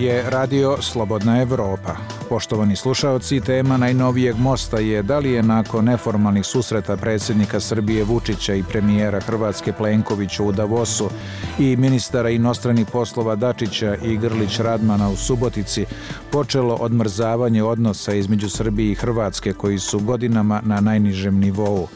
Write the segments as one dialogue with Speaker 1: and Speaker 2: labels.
Speaker 1: je Radio Slobodna Evropa. Poštovani slušaoci, tema najnovijeg mosta je da li je nakon neformalnih susreta predsjednika Srbije Vučića i premijera Hrvatske Plenkovića u Davosu i ministara inostranih poslova Dačića i Grlić Radmana u Subotici počelo odmrzavanje odnosa između Srbije i Hrvatske koji su godinama na najnižem nivou.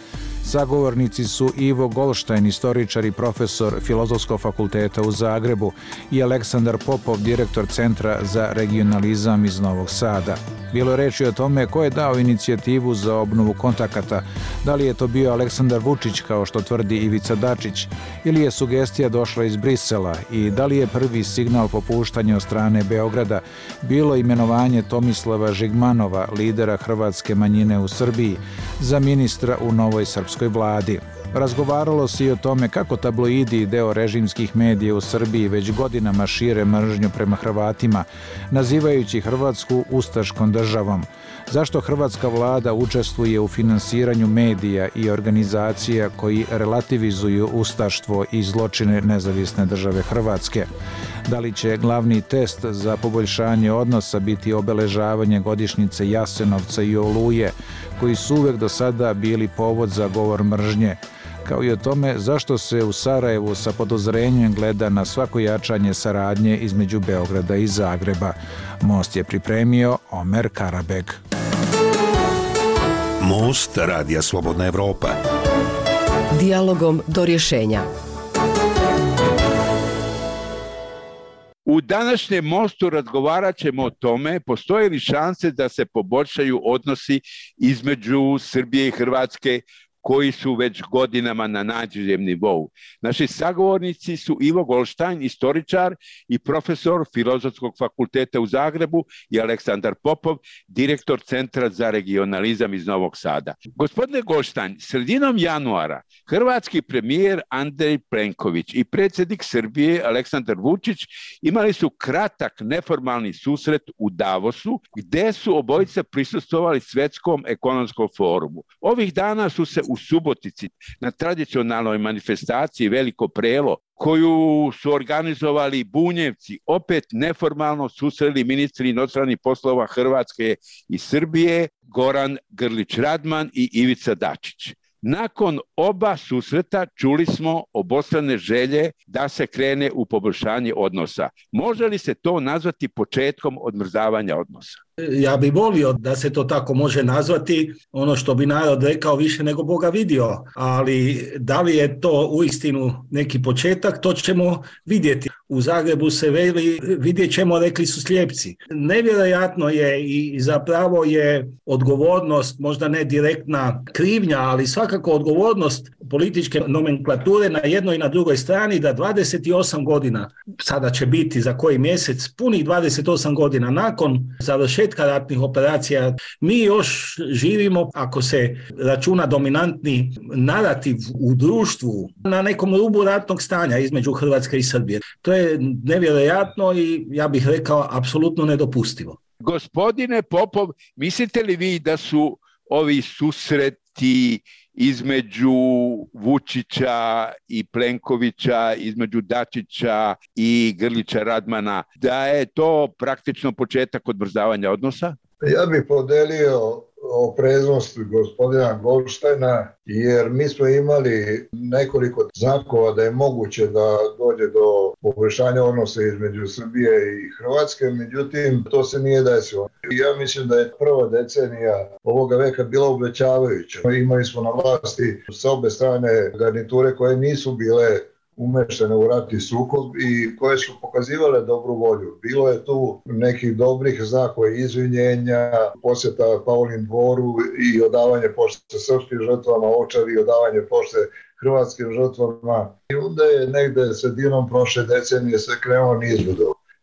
Speaker 1: Sagovornici su Ivo Golštajn, istoričar i profesor Filozofskog fakulteta u Zagrebu i Aleksandar Popov, direktor Centra za regionalizam iz Novog Sada. Bilo je reči o tome ko je dao inicijativu za obnovu kontakata, da li je to bio Aleksandar Vučić kao što tvrdi Ivica Dačić ili je sugestija došla iz Brisela? I da li je prvi signal popuštanja od strane Beograda bilo imenovanje Tomislava Žigmanova, lidera hrvatske manjine u Srbiji, za ministra u Novoj Srpskoj vladi. Razgovaralo se i o tome kako tabloidi i deo režimskih medija u Srbiji već godinama šire mržnju prema Hrvatima, nazivajući Hrvatsku ustaškom državom. Zašto hrvatska vlada učestvuje u finansiranju medija i organizacija koji relativizuju ustaštvo i zločine nezavisne države Hrvatske? Da li će glavni test za poboljšanje odnosa biti obeležavanje godišnjice Jasenovca i Oluje, koji su uvek do sada bili povod za govor mržnje, kao i o tome zašto se u Sarajevu sa podozrenjem gleda na svako jačanje saradnje između Beograda i Zagreba. Most je pripremio Omer Karabeg.
Speaker 2: Most Radija Slobodna Evropa.
Speaker 3: Dialogom do rješenja.
Speaker 4: U današnjem mostu razgovarat ćemo o tome postoje li šanse da se poboljšaju odnosi između Srbije i Hrvatske koji su već godinama na nađem nivou. Naši sagovornici su Ivo Golštajn, istoričar i profesor Filozofskog fakulteta u Zagrebu i Aleksandar Popov, direktor Centra za regionalizam iz Novog Sada. Gospodine Golštajn, sredinom januara hrvatski premijer Andrej Plenković i predsjednik Srbije Aleksandar Vučić imali su kratak neformalni susret u Davosu gde su obojice prisustovali svetskom ekonomskom forumu. Ovih dana su se u Subotici na tradicionalnoj manifestaciji Veliko prelo koju su organizovali Bunjevci, opet neformalno susreli ministri inostranih poslova Hrvatske i Srbije, Goran Grlić Radman i Ivica Dačić. Nakon oba susreta čuli smo obostrane želje da se krene u poboljšanje odnosa. Može li se to nazvati početkom odmrzavanja odnosa?
Speaker 5: Ja bih volio da se to tako može nazvati, ono što bi narod rekao više nego Boga vidio, ali da li je to uistinu neki početak, to ćemo vidjeti. U Zagrebu se veli, vidjet ćemo, rekli su slijepci. Nevjerojatno je i zapravo je odgovornost, možda ne direktna krivnja, ali svakako odgovornost političke nomenklature na jednoj i na drugoj strani da 28 godina, sada će biti za koji mjesec, punih 28 godina nakon završetka ratnih operacija, mi još živimo, ako se računa dominantni narativ u društvu, na nekom rubu ratnog stanja između Hrvatske i Srbije. To je nevjerojatno i ja bih rekao apsolutno nedopustivo.
Speaker 4: Gospodine Popov, mislite li vi da su ovi susreti između Vučića i Plenkovića, između Dačića i Grlića Radmana, da je to praktično početak odbrzavanja odnosa?
Speaker 6: Ja bih podelio opreznost gospodina Goldštajna, jer mi smo imali nekoliko znakova da je moguće da dođe do poboljšanja odnosa između Srbije i Hrvatske, međutim to se nije desilo. Ja mislim da je prva decenija ovoga veka bila obećavajuća. Imali smo na vlasti sa obe strane garniture koje nisu bile umeštene u ratni sukob i koje su pokazivale dobru volju. Bilo je tu nekih dobrih znakova izvinjenja, posjeta Paulin dvoru i odavanje pošte srpskim žrtvama, očavi i odavanje pošte hrvatskim žrtvama. I onda je negde sredinom prošle decenije se krenuo niz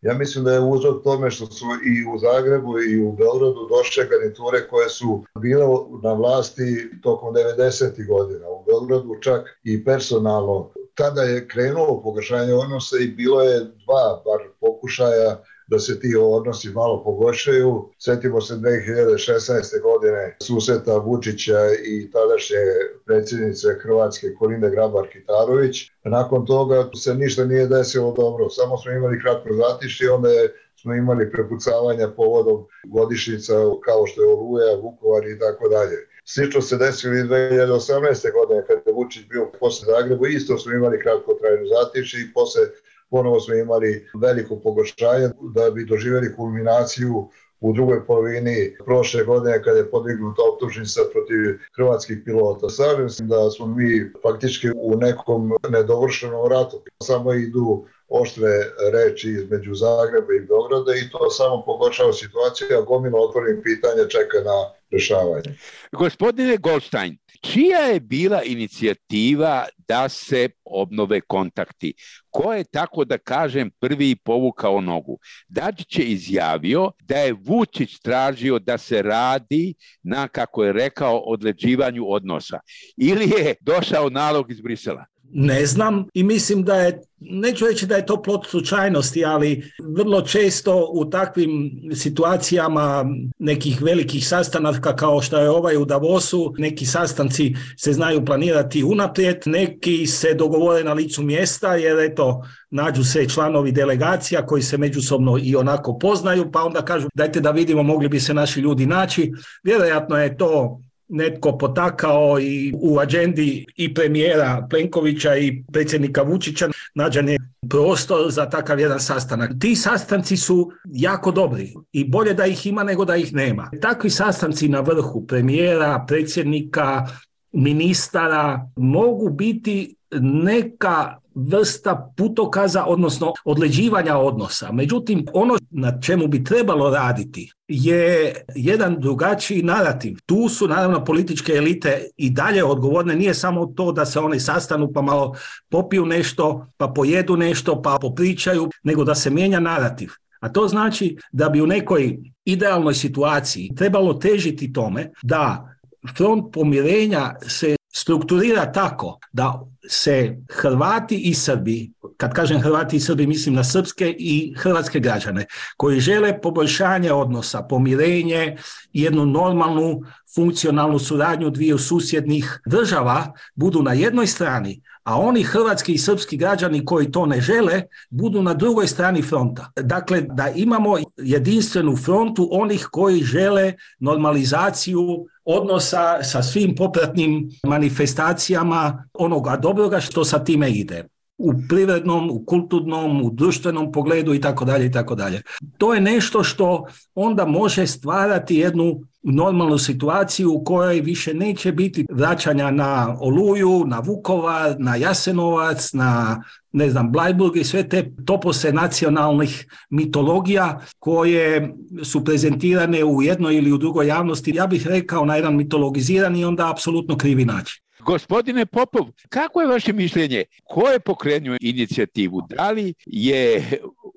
Speaker 6: Ja mislim da je uzrok tome što su i u Zagrebu i u Beogradu došle garniture koje su bile na vlasti tokom 90. godina. U Beogradu čak i personalno tada je krenulo pogoršanje odnosa i bilo je dva bar pokušaja da se ti odnosi malo pogošaju. Sjetimo se 2016. godine suseta Vučića i tadašnje predsjednice Hrvatske Koline Grabar-Kitarović. Nakon toga se ništa nije desilo dobro, samo smo imali kratko zatišće onda je smo imali prepucavanja povodom godišnjica kao što je Oluja, Vukovar i tako dalje. Slično se desilo i 2018. godine kada je Vučić bio posle Zagrebu, isto smo imali kratko trajnu zatiši i posle ponovo smo imali veliko pogoršanje da bi doživjeli kulminaciju u drugoj polovini prošle godine kada je podignuta optužnica protiv hrvatskih pilota. Slažem se da smo mi faktički u nekom nedovršenom ratu. Samo idu oštre reči između Zagreba i Beograda i to samo pogoršava situaciju, a gomila otvorenih pitanja čeka na rešavanje.
Speaker 4: Gospodine Goldstein, čija je bila inicijativa da se obnove kontakti? Ko je, tako da kažem, prvi povukao nogu? Dačić je izjavio da je Vučić tražio da se radi na, kako je rekao, odleđivanju odnosa. Ili je došao nalog iz Brisela?
Speaker 5: Ne znam i mislim da je, neću reći da je to plot slučajnosti, ali vrlo često u takvim situacijama nekih velikih sastanaka kao što je ovaj u Davosu, neki sastanci se znaju planirati unaprijed, neki se dogovore na licu mjesta jer eto nađu se članovi delegacija koji se međusobno i onako poznaju pa onda kažu dajte da vidimo mogli bi se naši ljudi naći. Vjerojatno je to netko potakao i u agendi i premijera Plenkovića i predsjednika Vučića nađen je prostor za takav jedan sastanak. Ti sastanci su jako dobri i bolje da ih ima nego da ih nema. Takvi sastanci na vrhu premijera, predsjednika, ministara mogu biti neka vrsta putokaza, odnosno odleđivanja odnosa. Međutim, ono na čemu bi trebalo raditi je jedan drugačiji narativ. Tu su naravno političke elite i dalje odgovorne. Nije samo to da se oni sastanu pa malo popiju nešto, pa pojedu nešto, pa popričaju, nego da se mijenja narativ. A to znači da bi u nekoj idealnoj situaciji trebalo težiti tome da front pomirenja se strukturira tako da se Hrvati i Srbi, kad kažem Hrvati i Srbi mislim na srpske i hrvatske građane, koji žele poboljšanje odnosa, pomirenje, jednu normalnu funkcionalnu suradnju dviju susjednih država budu na jednoj strani, a oni hrvatski i srpski građani koji to ne žele budu na drugoj strani fronta. Dakle, da imamo jedinstvenu frontu onih koji žele normalizaciju odnosa sa svim popratnim manifestacijama onoga dobroga što sa time ide u privrednom, u kulturnom, u društvenom pogledu i tako dalje i tako dalje. To je nešto što onda može stvarati jednu normalnu situaciju u kojoj više neće biti vraćanja na Oluju, na Vukovar, na Jasenovac, na ne znam, Blajburg i sve te topose nacionalnih mitologija koje su prezentirane u jednoj ili u drugoj javnosti, ja bih rekao na jedan mitologizirani i onda apsolutno krivi način.
Speaker 4: Gospodine Popov, kako je vaše mišljenje? Ko je pokrenuo inicijativu? Da li je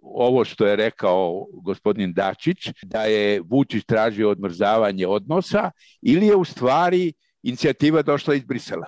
Speaker 4: ovo što je rekao gospodin Dačić, da je Vučić tražio odmrzavanje odnosa ili je u stvari inicijativa došla iz Brisela?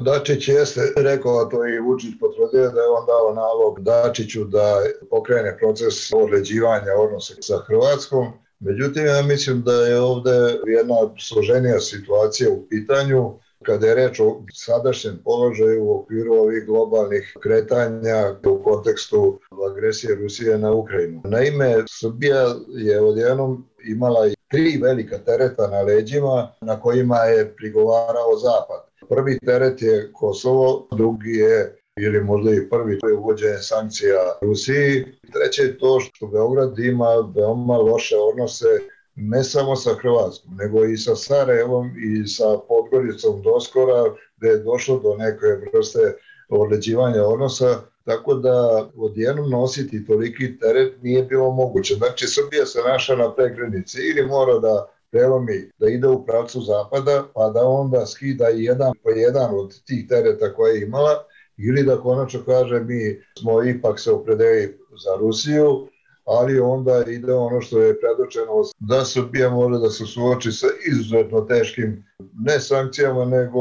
Speaker 6: Dačić jeste rekao, a to i Vučić potvrdio da je on dao nalog Dačiću da pokrene proces određivanja odnosa sa Hrvatskom. Međutim, ja mislim da je ovde jedna složenija situacija u pitanju kada je reč o sadašnjem položaju u okviru ovih globalnih kretanja u kontekstu agresije Rusije na Ukrajinu. Naime, Srbija je odjednom imala i tri velika tereta na leđima na kojima je prigovarao Zapad. Prvi teret je Kosovo, drugi je ili možda i prvi, to je uvođenje sankcija Rusiji. Treće je to što Beograd ima veoma loše odnose ne samo sa Hrvatskom, nego i sa Sarajevom i sa Podgoricom doskora, gde je došlo do neke vrste odleđivanja odnosa, tako da odjednom nositi toliki teret nije bilo moguće. Znači, Srbija se naša na pregranici ili mora da prelomi, da ide u pravcu zapada, pa da onda skida jedan po jedan od tih tereta koje je imala, ili da konačno kaže mi smo ipak se opredeli za Rusiju, ali onda ide ono što je predočeno da Srbija mora da se suoči sa izuzetno teškim ne sankcijama nego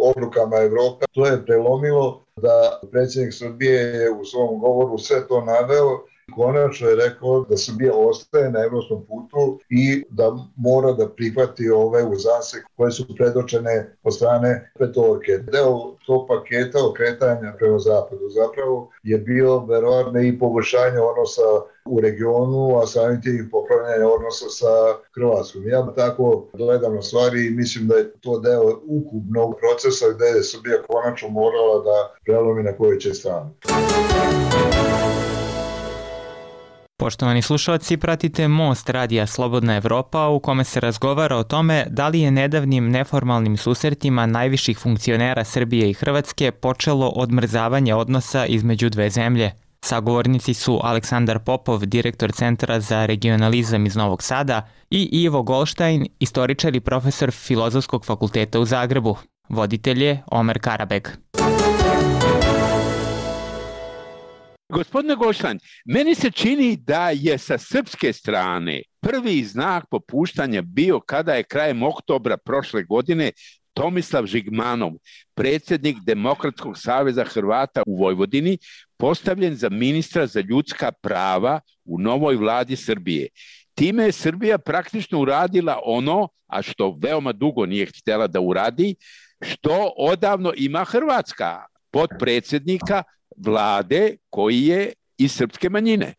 Speaker 6: odlukama Evropa. To je prelomilo da predsjednik Srbije je u svom govoru sve to naveo konačno je rekao da Srbija ostaje na evropskom putu i da mora da prihvati ove uzase koje su predočene od strane petorke. Deo tog paketa okretanja prema zapadu zapravo je bio verovatno i poboljšanje odnosa u regionu, a samim tim popravljanje odnosa sa Hrvatskom. Ja tako gledam na stvari i mislim da je to deo ukupnog procesa gde je Srbija konačno morala da prelomi na kojoj će stranu.
Speaker 7: Poštovani slušalci, pratite Most radija Slobodna Evropa u kome se razgovara o tome da li je nedavnim neformalnim susretima najviših funkcionera Srbije i Hrvatske počelo odmrzavanje odnosa između dve zemlje. Sagovornici su Aleksandar Popov, direktor Centra za regionalizam iz Novog Sada i Ivo Golštajn, istoričar i profesor Filozofskog fakulteta u Zagrebu. Voditelj je Omer Karabeg.
Speaker 4: Gospodine Goštan, meni se čini da je sa srpske strane prvi znak popuštanja bio kada je krajem oktobra prošle godine Tomislav Žigmanov, predsjednik Demokratskog saveza Hrvata u Vojvodini, postavljen za ministra za ljudska prava u novoj vladi Srbije. Time je Srbija praktično uradila ono, a što veoma dugo nije htjela da uradi, što odavno ima Hrvatska podpredsjednika vlade koji je iz srpske manjine.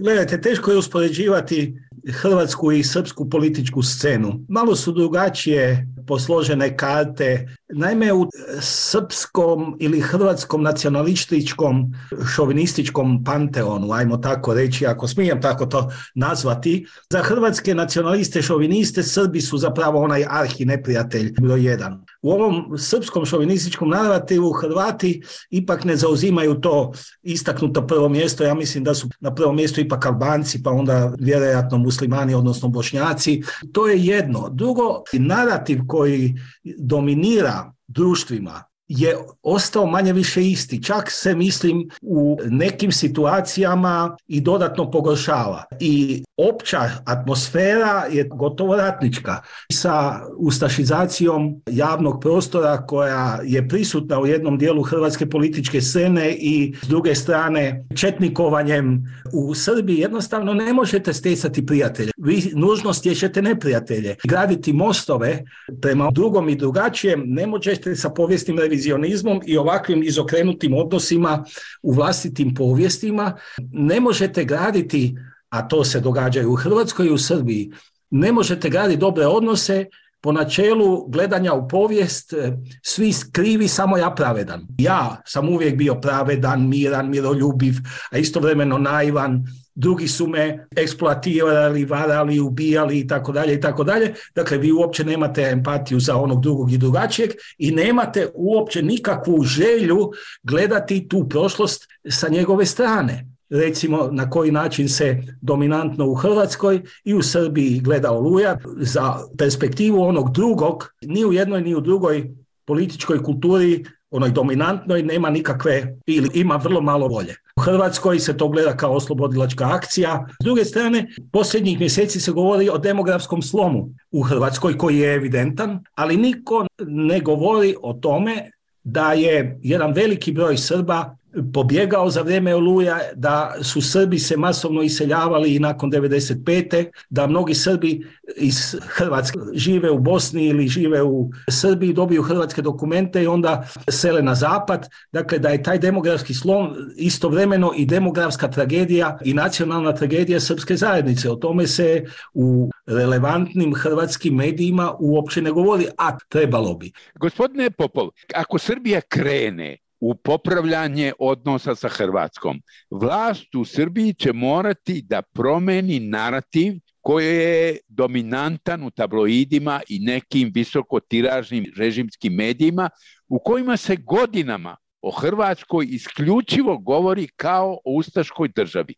Speaker 5: Gledajte, teško je uspoređivati hrvatsku i srpsku političku scenu. Malo su drugačije posložene karte. Naime, u srpskom ili hrvatskom nacionalističkom šovinističkom panteonu, ajmo tako reći, ako smijem tako to nazvati, za hrvatske nacionaliste šoviniste Srbi su zapravo onaj arhi neprijatelj broj jedan. U ovom srpskom šovinističkom narativu Hrvati ipak ne zauzimaju to istaknuto prvo mjesto. Ja mislim da su na prvom mjestu ipak Albanci, pa onda vjerojatno muslimani, odnosno bošnjaci. To je jedno. Drugo, narativ koji dominira društvima je ostao manje više isti. Čak se mislim u nekim situacijama i dodatno pogoršava. I opća atmosfera je gotovo ratnička sa ustašizacijom javnog prostora koja je prisutna u jednom dijelu hrvatske političke scene i s druge strane četnikovanjem u Srbiji jednostavno ne možete stjecati prijatelje. Vi nužno stječete neprijatelje. Graditi mostove prema drugom i drugačijem ne možete sa povijesnim revizionizmom i ovakvim izokrenutim odnosima u vlastitim povijestima. Ne možete graditi a to se događa i u Hrvatskoj i u Srbiji, ne možete graditi dobre odnose po načelu gledanja u povijest e, svi krivi, samo ja pravedan. Ja sam uvijek bio pravedan, miran, miroljubiv, a istovremeno naivan, drugi su me eksploatirali, varali, ubijali i tako dalje i tako dalje. Dakle, vi uopće nemate empatiju za onog drugog i drugačijeg i nemate uopće nikakvu želju gledati tu prošlost sa njegove strane recimo na koji način se dominantno u Hrvatskoj i u Srbiji gleda Oluja za perspektivu onog drugog, ni u jednoj ni u drugoj političkoj kulturi onoj dominantnoj nema nikakve ili ima vrlo malo volje. U Hrvatskoj se to gleda kao oslobodilačka akcija. S druge strane, posljednjih mjeseci se govori o demografskom slomu u Hrvatskoj koji je evidentan, ali niko ne govori o tome da je jedan veliki broj Srba pobjegao za vrijeme Oluja, da su Srbi se masovno iseljavali i nakon 95. da mnogi Srbi iz Hrvatske žive u Bosni ili žive u Srbiji, dobiju hrvatske dokumente i onda sele na zapad. Dakle, da je taj demografski slom istovremeno i demografska tragedija i nacionalna tragedija srpske zajednice. O tome se u relevantnim hrvatskim medijima uopće ne govori, a trebalo bi.
Speaker 4: Gospodine Popov, ako Srbija krene u popravljanje odnosa sa Hrvatskom. Vlast u Srbiji će morati da promeni narativ koji je dominantan u tabloidima i nekim visokotiražnim režimskim medijima u kojima se godinama o Hrvatskoj isključivo govori kao o ustaškoj državi.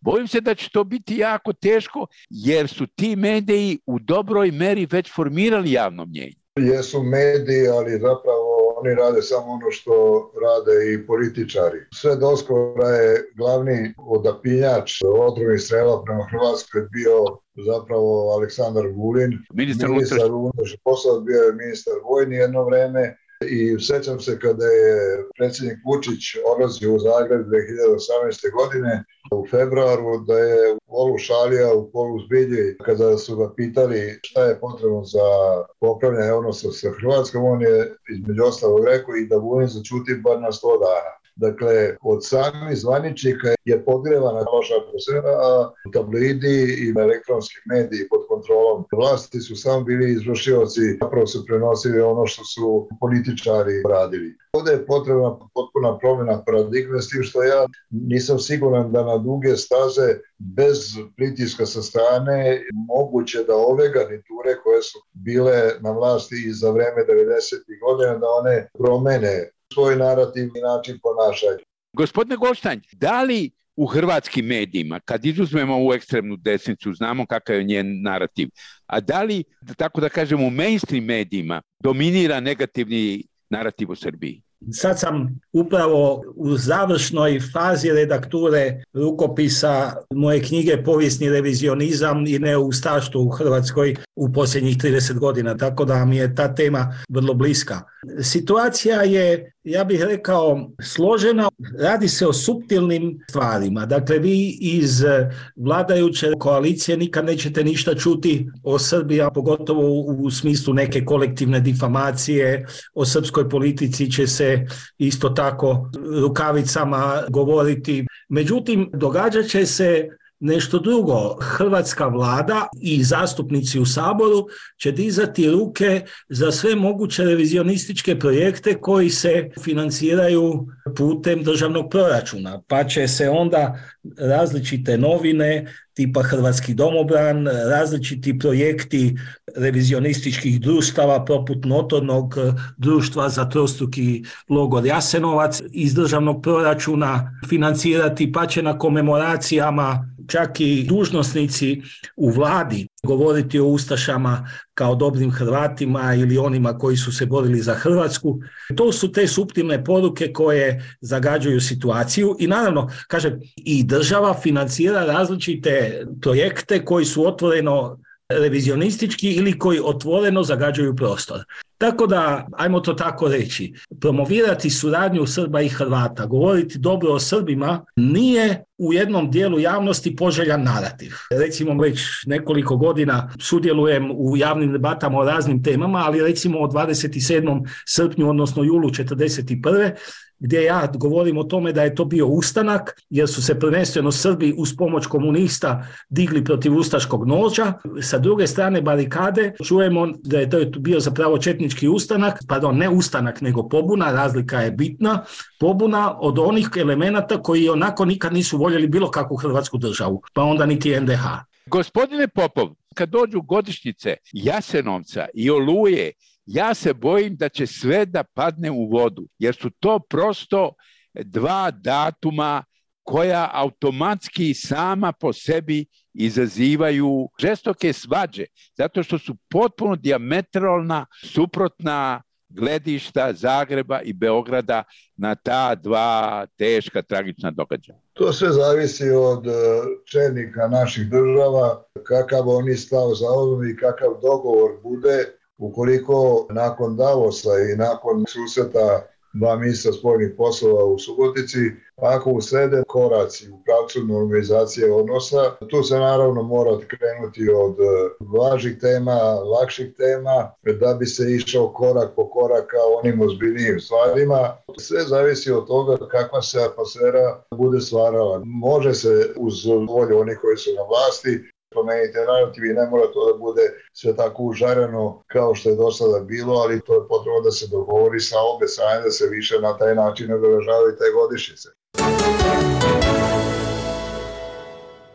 Speaker 4: Bojim se da će to biti jako teško jer su ti mediji u dobroj meri već formirali javno mnjenje.
Speaker 6: Jesu mediji, ali zapravo oni rade samo ono što rade i političari. Sve doskora je glavni odapinjač otrovnih strela prema Hrvatskoj bio zapravo Aleksandar Vulin.
Speaker 4: Ministar,
Speaker 6: ministar unutrašnjih poslova bio je ministar vojni jedno vreme, i sećam se kada je predsjednik Vučić odlazio u Zagreb 2018. godine u februaru da je u polu šalija, u polu zbilji, kada su ga pitali šta je potrebno za popravljanje odnosa sa Hrvatskom, on je između ostalog rekao i da budem začuti bar na 100 dana. Dakle, od samih zvaničnika je podgrevana loša atmosfera, a tabloidi i elektronski mediji pod kontrolom vlasti su samo bili izvršioci, zapravo su prenosili ono što su političari radili. Ovde je potrebna potpuna promjena paradigme, s tim što ja nisam siguran da na duge staze bez pritiska sa strane moguće da ove garniture koje su bile na vlasti i za vreme 90. godina da one promene svoj narativ i način ponašanja.
Speaker 4: Gospodine Goštanj, da li u hrvatskim medijima, kad izuzmemo ovu ekstremnu desnicu, znamo kakav je njen narativ, a da li, tako da kažemo, u mainstream medijima dominira negativni narativ o Srbiji?
Speaker 5: Sad sam upravo u završnoj fazi redakture rukopisa moje knjige Povijesni revizionizam i neustaštvo u Hrvatskoj u posljednjih 30 godina, tako da mi je ta tema vrlo bliska. Situacija je, ja bih rekao, složena, radi se o subtilnim stvarima. Dakle, vi iz vladajuće koalicije nikad nećete ništa čuti o Srbiji, a pogotovo u smislu neke kolektivne difamacije, o srpskoj politici će se isto tako rukavicama govoriti. Međutim, događat će se nešto drugo. Hrvatska vlada i zastupnici u Saboru će dizati ruke za sve moguće revizionističke projekte koji se financiraju putem državnog proračuna, pa će se onda različite novine tipa Hrvatski domobran, različiti projekti revizionističkih društava poput notornog društva za trostruki logor Jasenovac iz državnog proračuna financirati, pa će na komemoracijama čak i dužnosnici u vladi govoriti o Ustašama kao dobrim Hrvatima ili onima koji su se borili za Hrvatsku. To su te suptilne poruke koje zagađuju situaciju i naravno, kažem, i država financira različite projekte koji su otvoreno revizionistički ili koji otvoreno zagađuju prostor. Tako da, ajmo to tako reći, promovirati suradnju Srba i Hrvata, govoriti dobro o Srbima nije u jednom dijelu javnosti poželjan narativ. Recimo već nekoliko godina sudjelujem u javnim debatama o raznim temama, ali recimo o 27. srpnju, odnosno julu 41 gdje ja govorim o tome da je to bio ustanak, jer su se prvenstveno Srbi uz pomoć komunista digli protiv ustaškog noža. Sa druge strane barikade čujemo da je to bio zapravo četnički ustanak, pardon, ne ustanak, nego pobuna, razlika je bitna, pobuna od onih elemenata koji onako nikad nisu voljeli bilo kakvu hrvatsku državu, pa onda niti NDH.
Speaker 4: Gospodine Popov, kad dođu godišnjice Jasenovca i Oluje ja se bojim da će sve da padne u vodu, jer su to prosto dva datuma koja automatski sama po sebi izazivaju žestoke svađe, zato što su potpuno diametralna, suprotna gledišta Zagreba i Beograda na ta dva teška, tragična događaja.
Speaker 6: To sve zavisi od e, čelnika naših država, kakav oni stav za i kakav dogovor bude ukoliko nakon Davosa i nakon susreta dva ministra spojnih poslova u Subotici, ako uslede koraci u pravcu normalizacije odnosa, tu se naravno mora krenuti od važih tema, lakših tema, da bi se išao korak po korak ka onim ozbiljnijim stvarima. Sve zavisi od toga kakva se atmosfera bude stvarala. Može se uz volju onih koji su na vlasti promeniti narativ i ne mora to da bude sve tako užareno kao što je do sada bilo, ali to je potrebno da se dogovori sa obe strane da se više na taj način obeležavaju te godišnjice.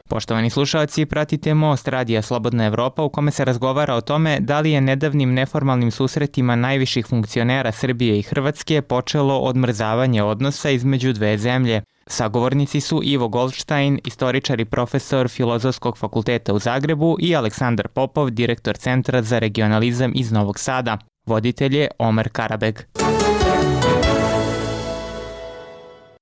Speaker 7: Poštovani slušalci, pratite Most Radija Slobodna Evropa u kome se razgovara o tome da li je nedavnim neformalnim susretima najviših funkcionera Srbije i Hrvatske počelo odmrzavanje odnosa između dve zemlje. Sagovornici su Ivo Goldstein, istoričar i profesor Filozofskog fakulteta u Zagrebu i Aleksandar Popov, direktor Centra za regionalizam iz Novog Sada. Voditelj je Omer Karabeg.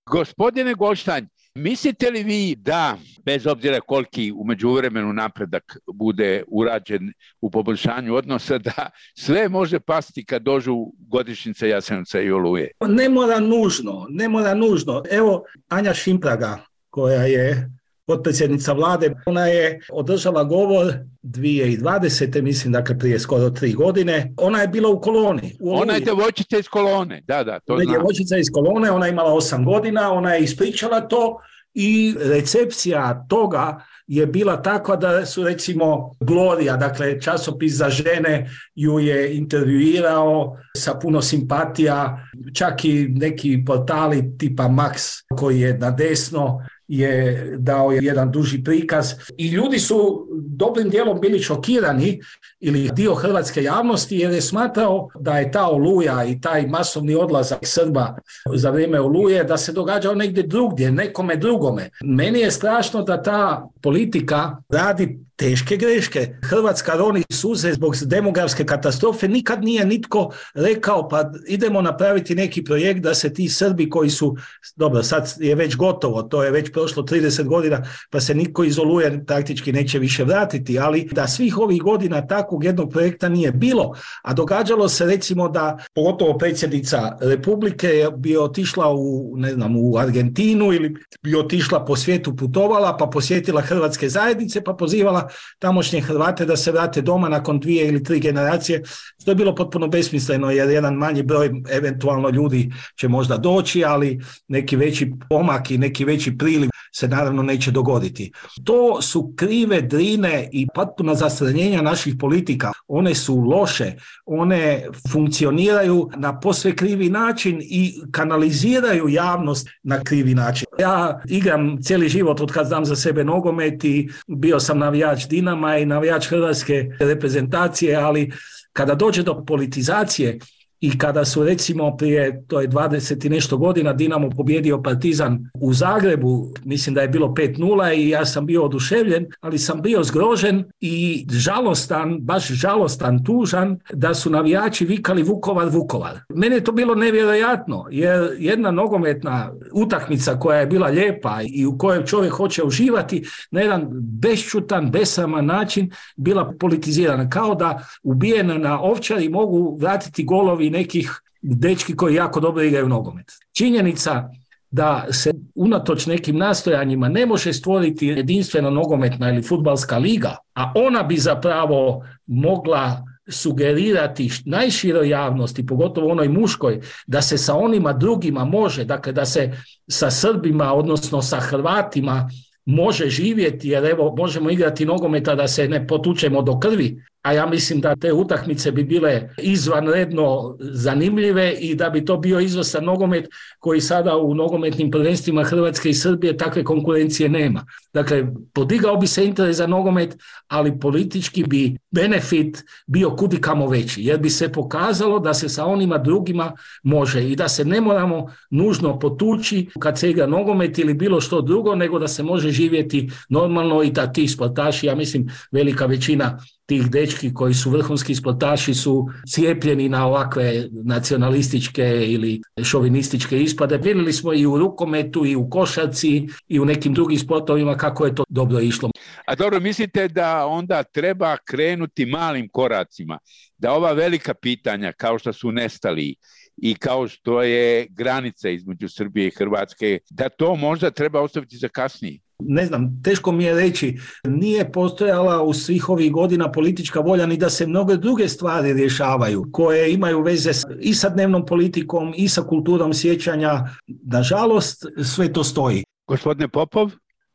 Speaker 4: Gospodine Goldstein, Mislite li vi da, bez obzira koliki u međuvremenu napredak bude urađen u poboljšanju odnosa, da sve može pasti kad dođu godišnjice Jasenovca i Oluje?
Speaker 5: Ne mora nužno, ne mora nužno. Evo Anja Šimpraga, koja je potpredsjednica vlade, ona je održala govor 2020. mislim, dakle prije skoro tri godine. Ona je bila u koloni. U
Speaker 4: ona je djevojčica iz kolone, da, da, to
Speaker 5: Ona je djevojčica iz kolone, ona je imala osam godina, ona je ispričala to i recepcija toga je bila takva da su recimo Gloria, dakle časopis za žene ju je intervjuirao sa puno simpatija, čak i neki portali tipa Max koji je na desno je dao jedan duži prikaz i ljudi su dobrim dijelom bili šokirani ili dio hrvatske javnosti jer je smatrao da je ta oluja i taj masovni odlazak Srba za vrijeme oluje da se događao negdje drugdje, nekome drugome. Meni je strašno da ta politika radi teške greške. Hrvatska roni suze zbog demografske katastrofe. Nikad nije nitko rekao pa idemo napraviti neki projekt da se ti Srbi koji su, dobro sad je već gotovo, to je već prošlo 30 godina pa se niko izoluje praktički neće više vratiti, ali da svih ovih godina takvog jednog projekta nije bilo, a događalo se recimo da pogotovo predsjednica Republike bi otišla u, ne znam, u Argentinu ili bi otišla po svijetu putovala pa posjetila hrvatske zajednice pa pozivala tamošnje Hrvate da se vrate doma nakon dvije ili tri generacije, što je bilo potpuno besmisleno jer jedan manji broj eventualno ljudi će možda doći, ali neki veći pomak i neki veći priliv se naravno neće dogoditi. To su krive drine i potpuno zastranjenja naših politika. One su loše, one funkcioniraju na posve krivi način i kanaliziraju javnost na krivi način. Ja igram cijeli život od kad znam za sebe nogomet i bio sam navijač Dinama i navijač Hrvatske reprezentacije, ali kada dođe do politizacije i kada su recimo prije, to je 20 i nešto godina, Dinamo pobjedio Partizan u Zagrebu, mislim da je bilo 5-0 i ja sam bio oduševljen, ali sam bio zgrožen i žalostan, baš žalostan, tužan, da su navijači vikali Vukovar, Vukovar. Mene je to bilo nevjerojatno, jer jedna nogometna utakmica koja je bila lijepa i u kojoj čovjek hoće uživati na jedan bešćutan, besaman način bila politizirana. Kao da ubijena na ovčari mogu vratiti golovi nekih dečki koji jako dobro igraju nogomet. Činjenica da se unatoč nekim nastojanjima ne može stvoriti jedinstvena nogometna ili futbalska liga, a ona bi zapravo mogla sugerirati najširoj javnosti, pogotovo onoj muškoj, da se sa onima drugima može, dakle da se sa Srbima, odnosno sa Hrvatima može živjeti, jer evo možemo igrati nogometa da se ne potučemo do krvi, a ja mislim da te utakmice bi bile izvanredno zanimljive i da bi to bio izvrstan nogomet koji sada u nogometnim prvenstvima Hrvatske i Srbije takve konkurencije nema. Dakle, podigao bi se interes za nogomet, ali politički bi benefit bio kudikamo veći, jer bi se pokazalo da se sa onima drugima može i da se ne moramo nužno potući kad se igra nogomet ili bilo što drugo, nego da se može živjeti normalno i da ti sportaši, ja mislim velika većina tih dečki koji su vrhunski sportaši su cijepljeni na ovakve nacionalističke ili šovinističke ispade. Vidjeli smo i u rukometu i u košarci i u nekim drugim sportovima kako je to dobro išlo.
Speaker 4: A dobro, mislite da onda treba krenuti malim koracima, da ova velika pitanja kao što su nestali i kao što je granica između Srbije i Hrvatske, da to možda treba ostaviti za kasnije?
Speaker 5: ne znam, teško mi je reći, nije postojala u svih ovih godina politička volja ni da se mnoge druge stvari rješavaju koje imaju veze i sa dnevnom politikom i sa kulturom sjećanja. Nažalost, sve to stoji.
Speaker 4: Gospodine Popov?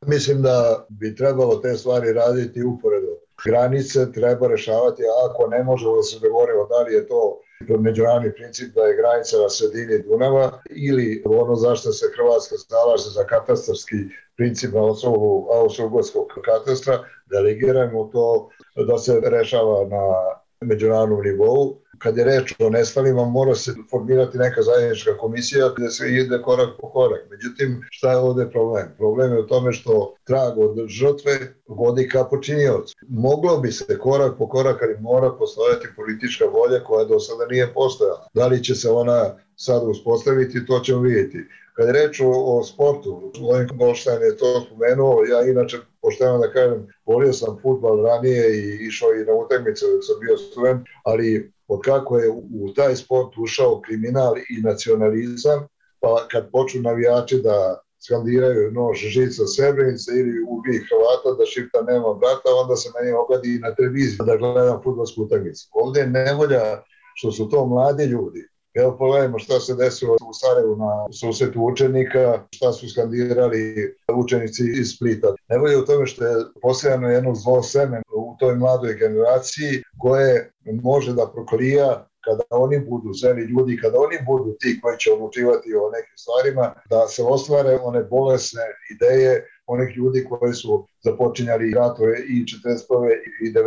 Speaker 6: Mislim da bi trebalo te stvari raditi uporedo. Granice treba rješavati, ako ne možemo da se dogovorimo da li je to međunarodni princip da je granica na sredini Dunava ili ono zašto se Hrvatska zalaže za katastarski princip na osnovu austro katastra, delegirajmo to da se rešava na međunarodnom nivou kad je reč o nestalima, mora se formirati neka zajednička komisija gde se ide korak po korak. Međutim, šta je ovde problem? Problem je u tome što trag od žrtve vodi ka počiniocu. Moglo bi se korak po korak, ali mora postojati politička volja koja do sada nije postojala. Da li će se ona sad uspostaviti, to ćemo vidjeti. Kad je reč o, o sportu, Vojn Golštajn je to spomenuo, ja inače, pošteno da kažem, volio sam futbal ranije i išao i na utakmice dok sam bio student, ali od kako je u taj sport ušao kriminal i nacionalizam, pa kad počnu navijači da skandiraju nož žica Srebrenice ili ubij Hrvata da Šipta nema brata, onda se meni ogadi i na televiziji da gledam futbolsku utakmicu. Ovde je nevolja što su to mladi ljudi. Evo pogledajmo šta se desilo u Sarajevu na susretu učenika, šta su skandirali učenici iz Splita. Nevolja je u tome što je posljeno jedno zlo seme u toj mladoj generaciji koje može da proklija kada oni budu zeli ljudi, kada oni budu ti koji će odlučivati o nekim stvarima, da se ostvare one bolesne ideje onih ljudi koji su započinjali ratove i 41. i 90.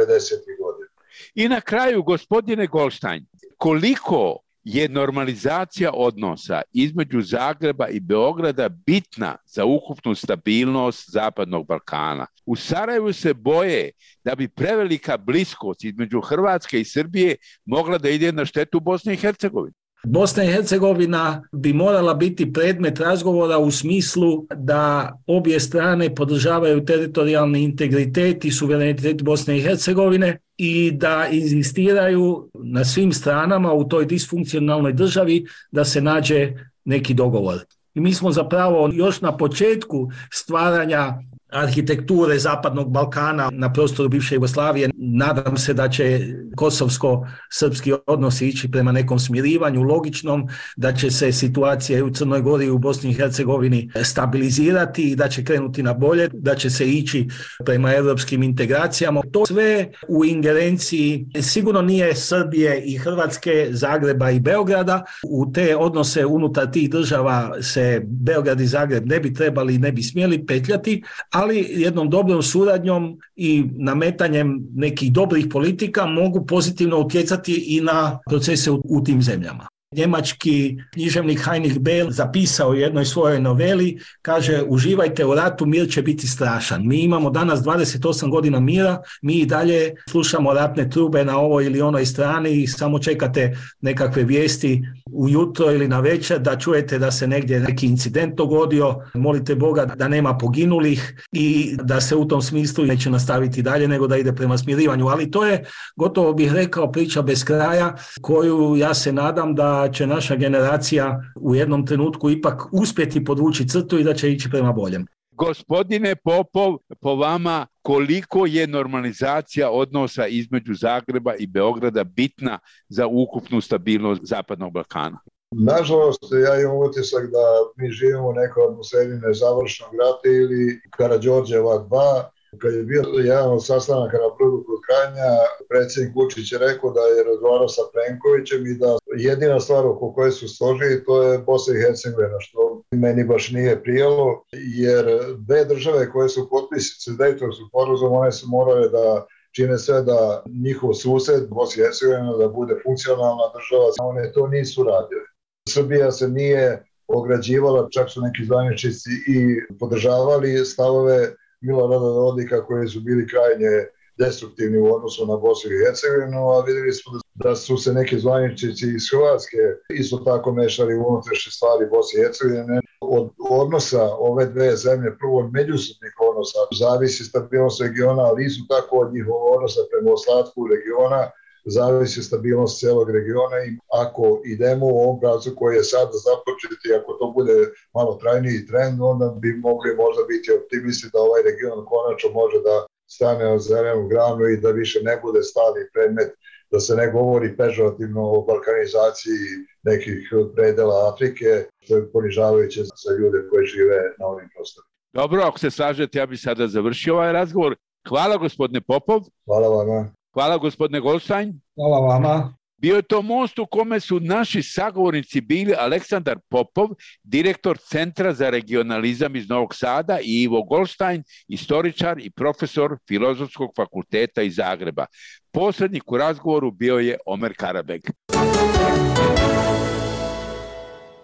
Speaker 6: godine.
Speaker 4: I na kraju, gospodine Golštajn, koliko je normalizacija odnosa između Zagreba i Beograda bitna za ukupnu stabilnost Zapadnog Balkana. U Sarajevu se boje da bi prevelika bliskost između Hrvatske i Srbije mogla da ide na štetu Bosne i Hercegovine.
Speaker 5: Bosna i Hercegovina bi morala biti predmet razgovora u smislu da obje strane podržavaju teritorijalni integritet i suverenitet Bosne i Hercegovine i da inzistiraju na svim stranama u toj disfunkcionalnoj državi da se nađe neki dogovor. I mi smo zapravo još na početku stvaranja arhitekture Zapadnog Balkana na prostoru bivše Jugoslavije. Nadam se da će kosovsko-srpski odnosi ići prema nekom smirivanju logičnom, da će se situacija u Crnoj Gori i u Bosni i Hercegovini stabilizirati i da će krenuti na bolje, da će se ići prema evropskim integracijama. To sve u ingerenciji sigurno nije Srbije i Hrvatske, Zagreba i Beograda. U te odnose unutar tih država se Beograd i Zagreb ne bi trebali i ne bi smjeli petljati, ali jednom dobrom suradnjom i nametanjem nekih dobrih politika mogu pozitivno utjecati i na procese u, tim zemljama. Njemački književnik Heinrich Bell zapisao u jednoj svojoj noveli, kaže uživajte u ratu, mir će biti strašan. Mi imamo danas 28 godina mira, mi i dalje slušamo ratne trube na ovoj ili onoj strani i samo čekate nekakve vijesti ujutro ili na večer da čujete da se negdje neki incident dogodio, molite Boga da nema poginulih i da se u tom smislu neće nastaviti dalje nego da ide prema smirivanju. Ali to je, gotovo bih rekao, priča bez kraja koju ja se nadam da će naša generacija u jednom trenutku ipak uspjeti podvući crtu i da će ići prema boljem.
Speaker 4: Gospodine Popov, po vama koliko je normalizacija odnosa između Zagreba i Beograda bitna za ukupnu stabilnost Zapadnog Balkana?
Speaker 6: Nažalost, ja imam utisak da mi živimo u nekoj atmosferi nezavršenog rata ili Karadžorđeva 2, Kad je bio jedan od sastanaka na brudu kod Kranja, predsjednik Vučić je rekao da je razgovarao sa Plenkovićem i da jedina stvar oko koje su složili to je Bosna i Hercegovina, što meni baš nije prijelo, jer dve države koje su potpisnice Dejtonskog porozuma, one su morale da čine sve da njihov sused Bosna i Hercegovina da bude funkcionalna država, one to nisu radile. Srbija se nije ograđivala, čak su neki zvaničici i podržavali stavove Milorada Dodika koji su bili krajnje destruktivni u odnosu na Bosnu i Hercegovinu, a videli smo da su se neki zvaničici iz Hrvatske isto tako mešali u unutrašnje stvari Bosne i Hercegovine. Od odnosa ove dve zemlje, prvo od međusobnih odnosa, zavisi stabilnost regiona, ali isto tako od njihovog odnosa prema ostatku regiona, zavisi stabilnost celog regiona i ako idemo u ovom pravcu koji je sada započeti, ako to bude malo trajniji trend, onda bi mogli možda biti optimisti da ovaj region konačno može da stane na zelenu granu i da više ne bude stali predmet da se ne govori pežorativno o balkanizaciji nekih predela Afrike, što je ponižavajuće za ljude koji žive na ovim prostorima.
Speaker 4: Dobro, ako se slažete, ja bih sada završio ovaj razgovor. Hvala gospodine Popov.
Speaker 6: Hvala vama.
Speaker 4: Hvala gospodine Golštajn.
Speaker 5: Hvala vama.
Speaker 4: Bio je to most u kome su naši sagovornici bili Aleksandar Popov, direktor Centra za regionalizam iz Novog Sada i Ivo Golštajn, istoričar i profesor Filozofskog fakulteta iz Zagreba. Posrednik u razgovoru bio je Omer Karabeg.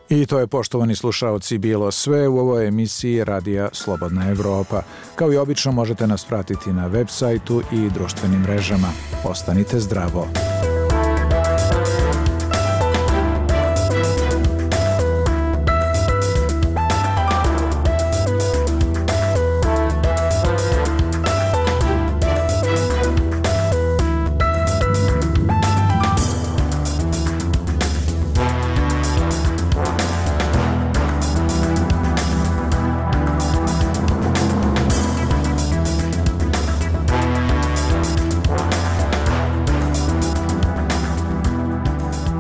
Speaker 1: I to je, poštovani slušaoci, bilo sve u ovoj emisiji Radija Slobodna Evropa. Kao i obično možete nas pratiti na web sajtu i društvenim mrežama. Ostanite zdravo!